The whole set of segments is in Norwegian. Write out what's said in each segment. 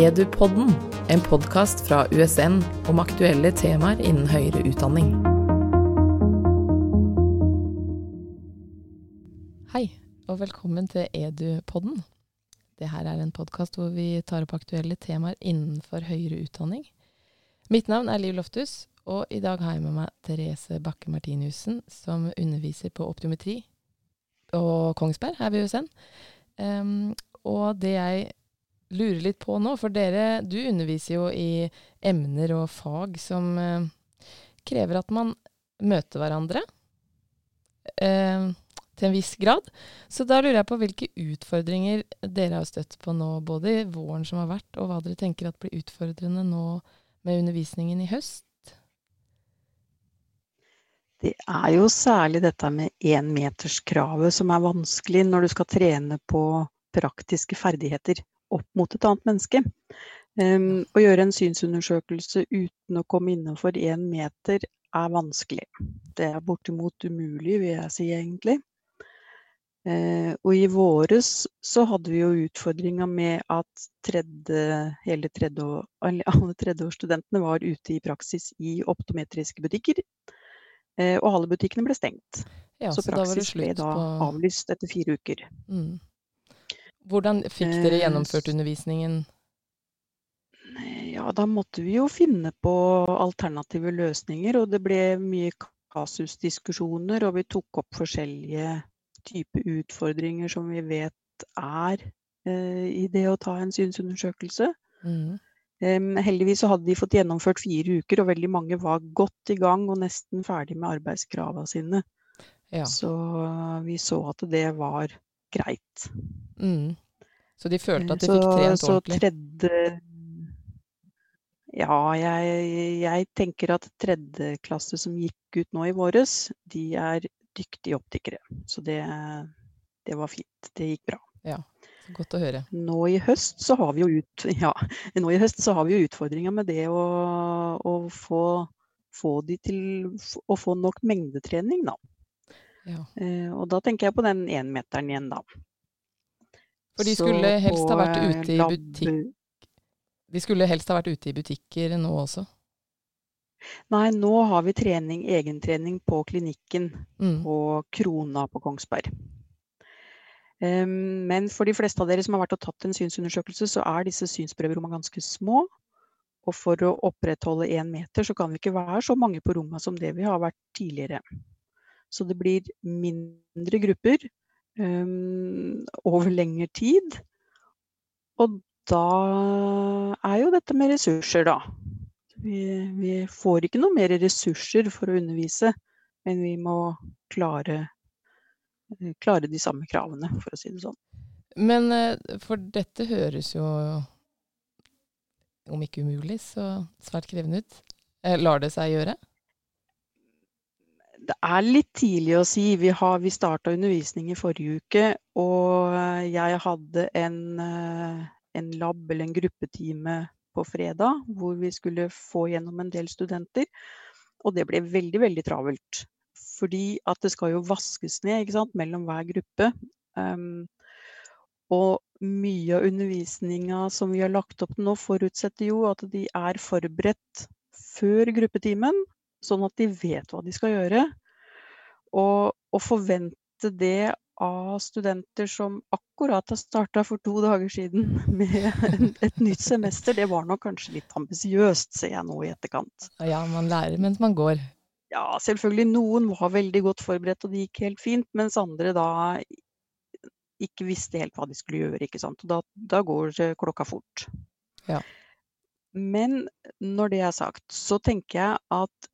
Edupodden, en podkast fra USN om aktuelle temaer innen høyere utdanning. Hei, og velkommen til Edupodden. Dette er en podkast hvor vi tar opp aktuelle temaer innenfor høyere utdanning. Mitt navn er Liv Loftus, og i dag har jeg med meg Therese Bakke Martinussen, som underviser på optiometri og Kongsberg her ved USN. Um, og det jeg lurer litt på nå, for dere, du underviser jo i emner og fag som eh, krever at man møter hverandre eh, til en viss grad. Så da lurer jeg på hvilke utfordringer dere har støtt på nå, både i våren som har vært, og hva dere tenker at blir utfordrende nå med undervisningen i høst? Det er jo særlig dette med énmeterskravet som er vanskelig når du skal trene på praktiske ferdigheter opp mot et annet menneske. Um, å gjøre en synsundersøkelse uten å komme innenfor én meter er vanskelig. Det er bortimot umulig, vil jeg si egentlig. Uh, og i våres så hadde vi jo utfordringa med at tredje, hele tredje, alle tredjeårsstudentene var ute i praksis i optometriske butikker. Uh, og alle butikkene ble stengt. Ja, så, så praksis ble da avlyst etter fire uker. Mm. Hvordan fikk dere eh, gjennomført undervisningen? Ja, da måtte vi jo finne på alternative løsninger, og det ble mye kasusdiskusjoner, og vi tok opp forskjellige typer utfordringer som vi vet er eh, i det å ta en synsundersøkelse. Mm. Um, heldigvis så hadde de fått gjennomført fire uker, og veldig mange var godt i gang og nesten ferdig med arbeidskravene sine. Ja. Så vi så at det var greit. Mm. Så de følte at de fikk trent ordentlig? Så tredje Ja, jeg, jeg tenker at tredjeklasse som gikk ut nå i våres, de er dyktige optikere. Så det, det var fint. Det gikk bra. Ja, Godt å høre. Nå i høst så har vi jo, ut, ja, nå i høst så har vi jo utfordringer med det å, å få, få de til å få nok mengdetrening, da. Ja. Eh, og da tenker jeg på den énmeteren igjen, da. For de skulle helst ha vært ute i butikk De skulle helst ha vært ute i butikker nå også? Nei, nå har vi trening, egentrening på klinikken mm. på Krona på Kongsberg. Um, men for de fleste av dere som har vært og tatt en synsundersøkelse, så er disse synsprøverommene ganske små. Og for å opprettholde én meter, så kan vi ikke være så mange på rommet som det vi har vært tidligere. Så det blir mindre grupper, um, over lengre tid. Og da er jo dette med ressurser, da. Vi, vi, får ikke noe mer ressurser for å undervise, men vi må klare, klare de samme kravene, for å si det sånn. Men eh, for dette høres jo, om ikke umulig, så svært krevende ut. Eh, lar det seg gjøre? Det er litt tidlig å si. Vi, har, vi starta undervisning i forrige uke, og jeg hadde en, eh, en lab eller en gruppetime på fredag hvor vi skulle få gjennom en del studenter. Og det ble veldig, veldig travelt. Fordi at det skal jo vaskes ned sant, mellom hver gruppe. Um, og mye av undervisninga som vi har lagt opp nå, forutsetter jo at de er forberedt før gruppetimen sånn at de vet hva de skal gjøre. Og å forvente det av studenter som akkurat har starta for to dager siden med et nytt semester, det var nok kanskje litt ambisiøst, ser jeg nå i etterkant. Ja, man lærer mens man går. Ja, selvfølgelig. Noen var veldig godt forberedt og det gikk helt fint, mens andre da ikke visste helt hva de skulle gjøre. ikke sant? Og da, da går klokka fort. Ja. Men når det er sagt, så tenker jeg at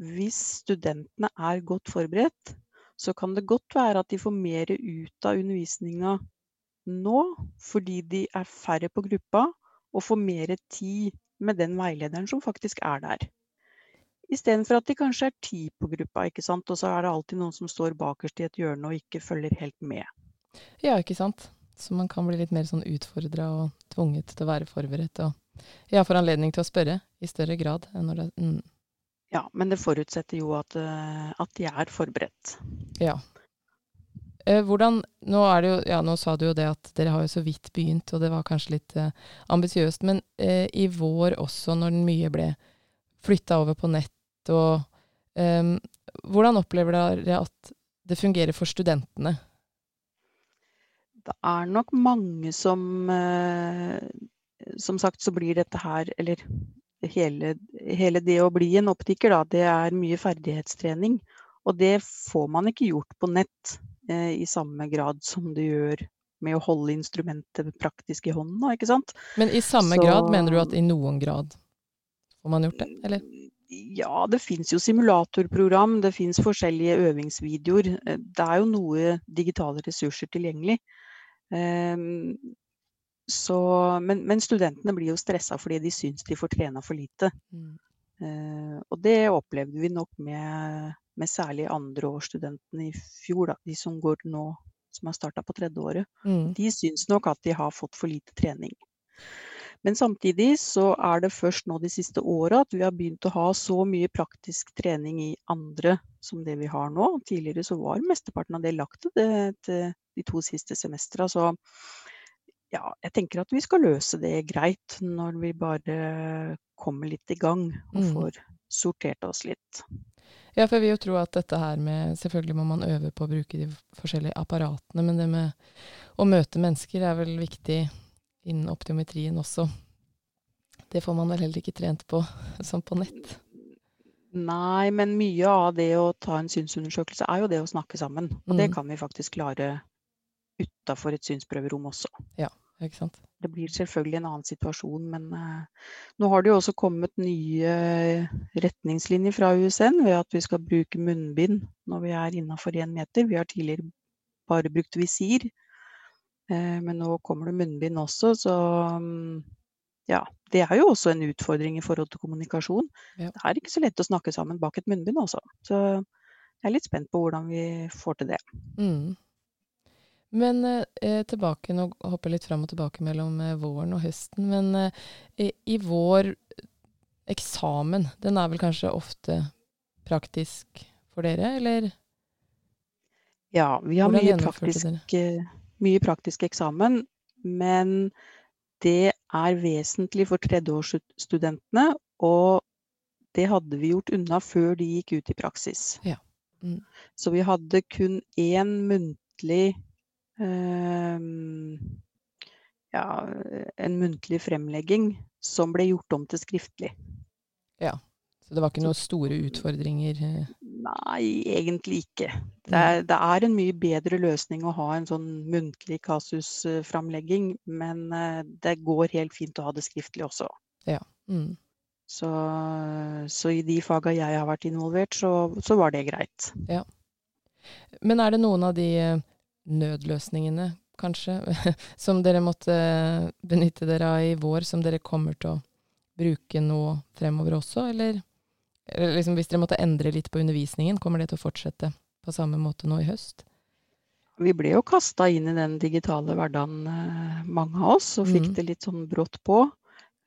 hvis studentene er godt forberedt, så kan det godt være at de får mer ut av undervisninga nå, fordi de er færre på gruppa og får mer tid med den veilederen som faktisk er der. Istedenfor at de kanskje er ti på gruppa, ikke sant? og så er det alltid noen som står bakerst i et hjørne og ikke følger helt med. Ja, ikke sant. Så man kan bli litt mer sånn utfordra og tvunget til å være forberedt. Og ja, får anledning til å spørre i større grad enn når det mm. Ja, men det forutsetter jo at, eh, at de er forberedt. Ja. Eh, hvordan, nå, er det jo, ja, nå sa du jo det at dere har jo så vidt begynt, og det var kanskje litt eh, ambisiøst. Men eh, i vår også, når mye ble flytta over på nett, og eh, hvordan opplever dere at det fungerer for studentene? Det er nok mange som eh, Som sagt så blir dette her, eller hele, hele det å bli en optiker, da, det er mye ferdighetstrening. Og det får man ikke gjort på nett eh, i samme grad som du gjør med å holde instrumentet praktisk i hånden, da, ikke sant. Men i samme Så- grad, mener du at i noen grad får man gjort det, eller? Ja, det fins jo simulatorprogram, det fins forskjellige øvingsvideoer. Eh, Det er jo noe digitale ressurser tilgjengelig. Ehm, så, men, men studentene blir jo stressa fordi de syns de får trena for lite. Mm. Uh, og det opplevde vi nok med, med særlig andreårsstudentene i fjor, da, de som går nå, som har starta på tredje året. Mm. De syns nok at de har fått for lite trening. Men samtidig så er det først nå de siste åra at vi har begynt å ha så mye praktisk trening i andre som det vi har nå. Tidligere så var mesteparten av det lagt til de to siste semestra. Så ja, jeg tenker at vi skal løse det greit når vi bare kommer litt i gang og Mm. får sortert oss litt. Ja, for jeg vil jo tro at dette her med Selvfølgelig må man øve på å bruke de forskjellige apparatene, men det med å møte mennesker er vel viktig innen optiometrien også. Det får man vel heller ikke trent på som på nett. Nei, men mye av det å ta en synsundersøkelse er jo det å snakke sammen. Og det Mm. kan vi faktisk klare utafor et synsprøverom også. Ikke sant? Det blir selvfølgelig en annen situasjon, men eh, nå har det jo også kommet nye retningslinjer fra USN ved at vi skal bruke munnbind når vi er innafor én meter. Vi har tidligere bare brukt visir, eh, men nå kommer det munnbind også, så mm, ja. Det er jo også en utfordring i forhold til kommunikasjon. Ja. Det er ikke så lett å snakke sammen bak et munnbind, også. Så jeg er litt spent på hvordan vi får til det. Mm. Men eh, tilbake, nå hopper jeg litt fram og tilbake mellom eh, våren og høsten, men eh, i, vår eksamen, den er vel kanskje ofte praktisk for dere, eller Ja, vi har mye praktisk, eh, mye praktisk eksamen, men det er vesentlig for tredjeårsstudentene, og det hadde vi gjort unna før de gikk ut i praksis. Ja. Mm. Så vi hadde kun én muntlig ehm, ja, en muntlig fremlegging som ble gjort om til skriftlig. Ja, Så det var ikke noen store utfordringer? eh, Nei, egentlig ikke. Det er, det er en mye bedre løsning å ha en sånn muntlig kasusframlegging, men eh, det går helt fint å ha det skriftlig også. Mm. Så, så i de faga jeg har vært involvert, så, så var det greit. Men er det noen av de eh, nødløsningene, kanskje, som dere måtte benytte dere av i vår, som dere kommer til å bruke nå fremover også, eller? eller liksom, hvis dere måtte endre litt på undervisningen, kommer det til å fortsette på samme måte nå i høst? Vi ble jo kasta inn i den digitale hverdagen, eh, mange av oss, og fikk Mhm. det litt sånn brått på.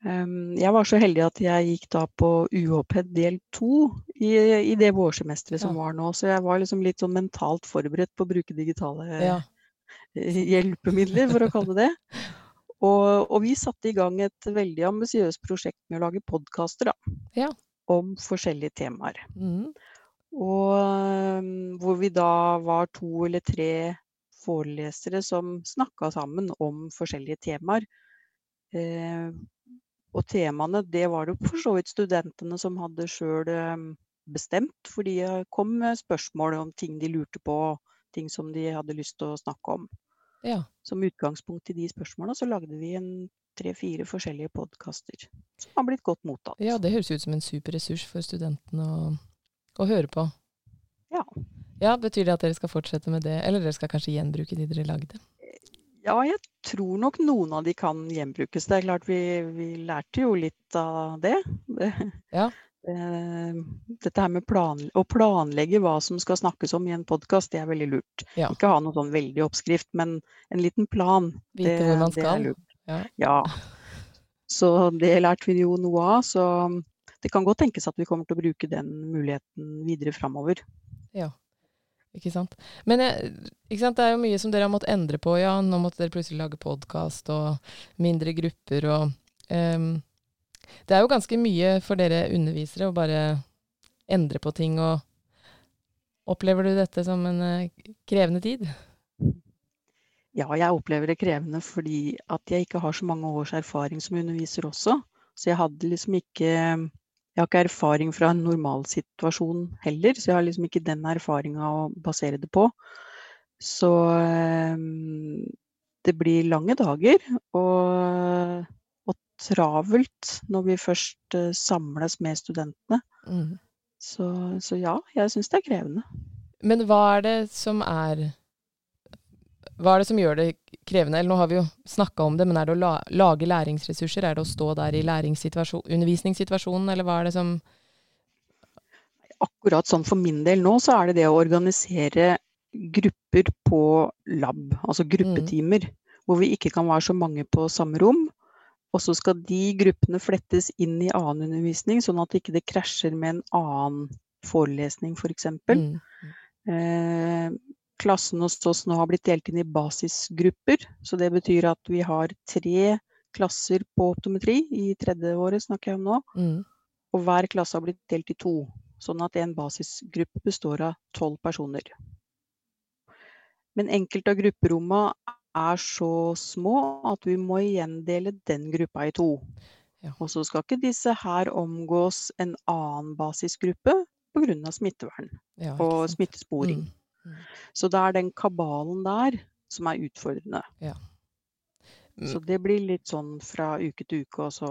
Um, Jeg var så heldig at jeg gikk da på UHP del to i, i det vårsemesteret som Ja. var nå, så jeg var liksom litt sånn mentalt forberedt på å bruke digitale Ja. eh, hjelpemidler, for å kalle det det. Og, og vi satte i gang et veldig ambisiøst prosjekt med å lage podkaster Ja. om forskjellige temaer. Mm. Og hvor vi da var to eller tre forelesere som snakka sammen om forskjellige temaer. Eh, og temaene, det var det for så vidt studentene som hadde sjøl bestemt, for de eh, kom med spørsmål om ting de lurte på, ting som de hadde lyst til å snakke om. ja. Som utgangspunkt i de spørsmåla så lagde vi en tre-fire forskjellige podkaster som har blitt godt mottatt. Ja, det høres ut som en super ressurs for studentene å, å høre på. Ja. Ja, Betyr det at dere skal fortsette med det, eller dere skal kanskje gjenbruke de dere lagde? Ja, jeg tror nok noen av de kan gjenbrukes. Det er klart vi, vi lærte jo litt av det. Ja. eh, Dette her med planle å planlegge hva som skal snakkes om i en podkast, det er veldig lurt. Ja. Ikke ha noe sånn veldig oppskrift, men en liten plan. Vite det, hvor man det er skal. Ja. Ja. Så det lærte vi jo noe av. Så det kan godt tenkes at vi kommer til å bruke den muligheten videre framover. Ikke sant. Men ikke sant? det er jo mye som dere har måttet endre på. Ja, nå måtte dere plutselig lage podkast og mindre grupper og um, Det er jo ganske mye for dere undervisere å bare endre på ting og Opplever du dette som en uh, krevende tid? Ja, jeg opplever det krevende fordi at jeg ikke har så mange års erfaring som underviser også. Så jeg hadde liksom ikke Jeg har ikke erfaring fra en normalsituasjon heller, så jeg har liksom ikke den erfaringa å basere det på. Så um, det blir lange dager og, og, travelt når vi først uh, samles med studentene. Mm. Så, så, ja, jeg syns det er krevende. Men hva er det som er hva er det som gjør det krevende? Eller nå har vi jo snakka om det, men er det å la, lage læringsressurser? Er det å stå der i undervisningssituasjonen, eller hva er det som Akkurat sånn for min del nå, så er det det å organisere grupper på lab, altså gruppetimer. Mm. Hvor vi ikke kan være så mange på samme rom. Og så skal de gruppene flettes inn i annen undervisning, sånn at ikke det ikke krasjer med en annen forelesning, f.eks. For mm. eh, klassen hos oss nå har blitt delt inn i basisgrupper. Så det betyr at vi har tre klasser på optometri, i tredje året snakker jeg om nå. Mm. Og hver klasse har blitt delt i to. Sånn at en basisgruppe består av tolv personer. Men enkelte av grupperommene er så små at vi må igjen dele den gruppa i to. Ja. Og så skal ikke disse her omgås en annen basisgruppe pga. smittevern ja, og smittesporing. Mm. Mm. Så det er den kabalen der som er utfordrende. Ja. Mm. Så det blir litt sånn fra uke til uke, og så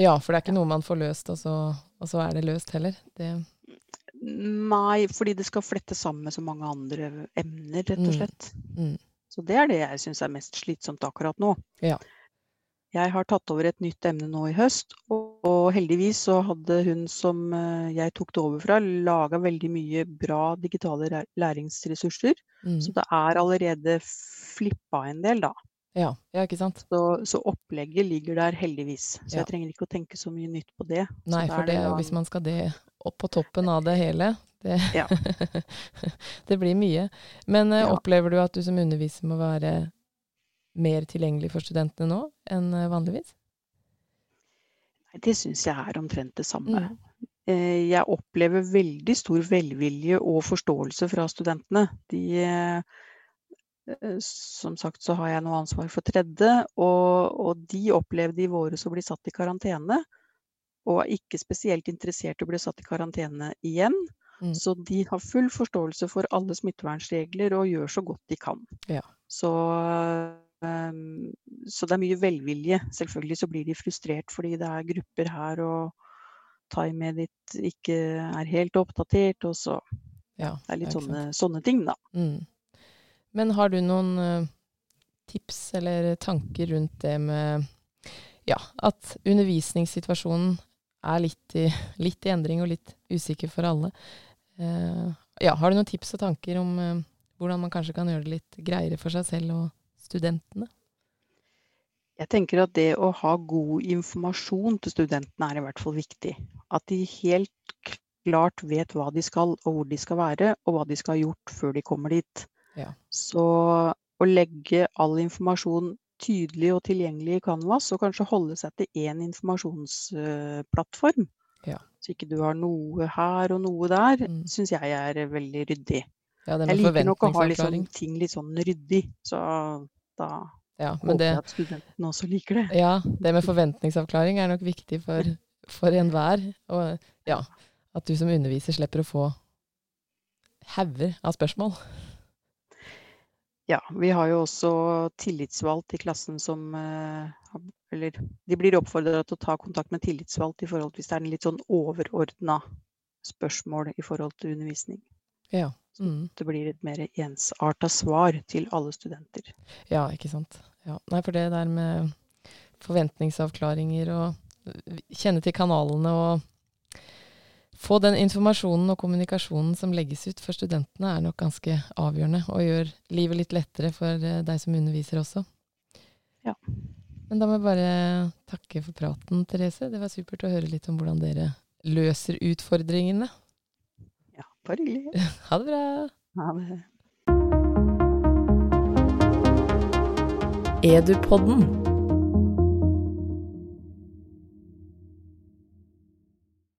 Ja, for det er ikke noe man får løst, og så, og så er det løst heller? Det... Nei, fordi det skal flette sammen med så mange andre emner, rett og mm. slett. Mm. Mm. Så det er det jeg syns er mest slitsomt akkurat nå. Ja. Jeg har tatt over et nytt emne nå i høst, og heldigvis så hadde hun som eh, jeg tok det over fra, laga veldig mye bra digitale læringsressurser. Mm. Så det er allerede flippa en del, da. Ja, ja ikke sant. Så, så, opplegget ligger der heldigvis. Så ja. jeg trenger ikke å tenke så mye nytt på det. Nei, for det, det hvis man skal det opp på toppen av det hele, det, ja. det blir mye. Men uh, opplever du at du som underviser må være mer tilgjengelig for studentene nå enn vanligvis? vanligvis? Det syns jeg er omtrent det samme. Mm. Eh, jeg opplever veldig stor velvilje og forståelse fra studentene. De, eh, som sagt så har jeg noe ansvar for tredje, og, og de opplevde i våres å bli satt i karantene. Og er ikke spesielt interessert i å bli satt i karantene igjen. Mm. Så de har full forståelse for alle smittevernregler og gjør så godt de kan. Ja. Så så det er mye velvilje. Selvfølgelig så blir de frustrert fordi det er grupper her og timet ditt ikke er helt oppdatert, og så ja, Det er litt sånne, sånne, ting, da. Mm. Men har du noen uh, tips eller tanker rundt det med ja, at undervisningssituasjonen er litt i, litt i, endring og litt usikker for alle? Uh, ja, har du noen tips og tanker om uh, hvordan man kanskje kan gjøre det litt greiere for seg selv og studentene? Jeg tenker at det å ha god informasjon til studentene er i hvert fall viktig. At de helt klart vet hva de skal og hvor de skal være, og hva de skal ha gjort før de kommer dit. Ja. Så å legge all informasjon tydelig og tilgjengelig i Canvas, og kanskje holde seg til én informasjonsplattform. Ja. Så ikke du har noe her og noe der, mm. syns jeg er veldig ryddig. Ja, jeg liker nok å ha liksom, ting litt sånn ryddig. Så da ja, håper det, jeg at studentene også liker det. Ja, det med forventningsavklaring er nok viktig for, for enhver. Og ja, at du som underviser slipper å få hauger av spørsmål. Ja, vi har jo også tillitsvalgt i klassen som eh, Eller de blir oppfordra til å ta kontakt med tillitsvalgt i forhold til hvis det er en litt sånn overordna spørsmål i forhold til undervisning. Ja. Mm. Det blir et mer ensarta svar til alle studenter. Ja, ikke sant. Ja. Nei, for det der med forventningsavklaringer og kjenne til kanalene og få den informasjonen og kommunikasjonen som legges ut for studentene, er nok ganske avgjørende, og gjør livet litt lettere for eh, deg som underviser også. Ja. Men da må jeg bare takke for praten, Therese. Det var supert å høre litt om hvordan dere løser utfordringene. Bare hyggelig. Ha det bra. Ha det. Edupodden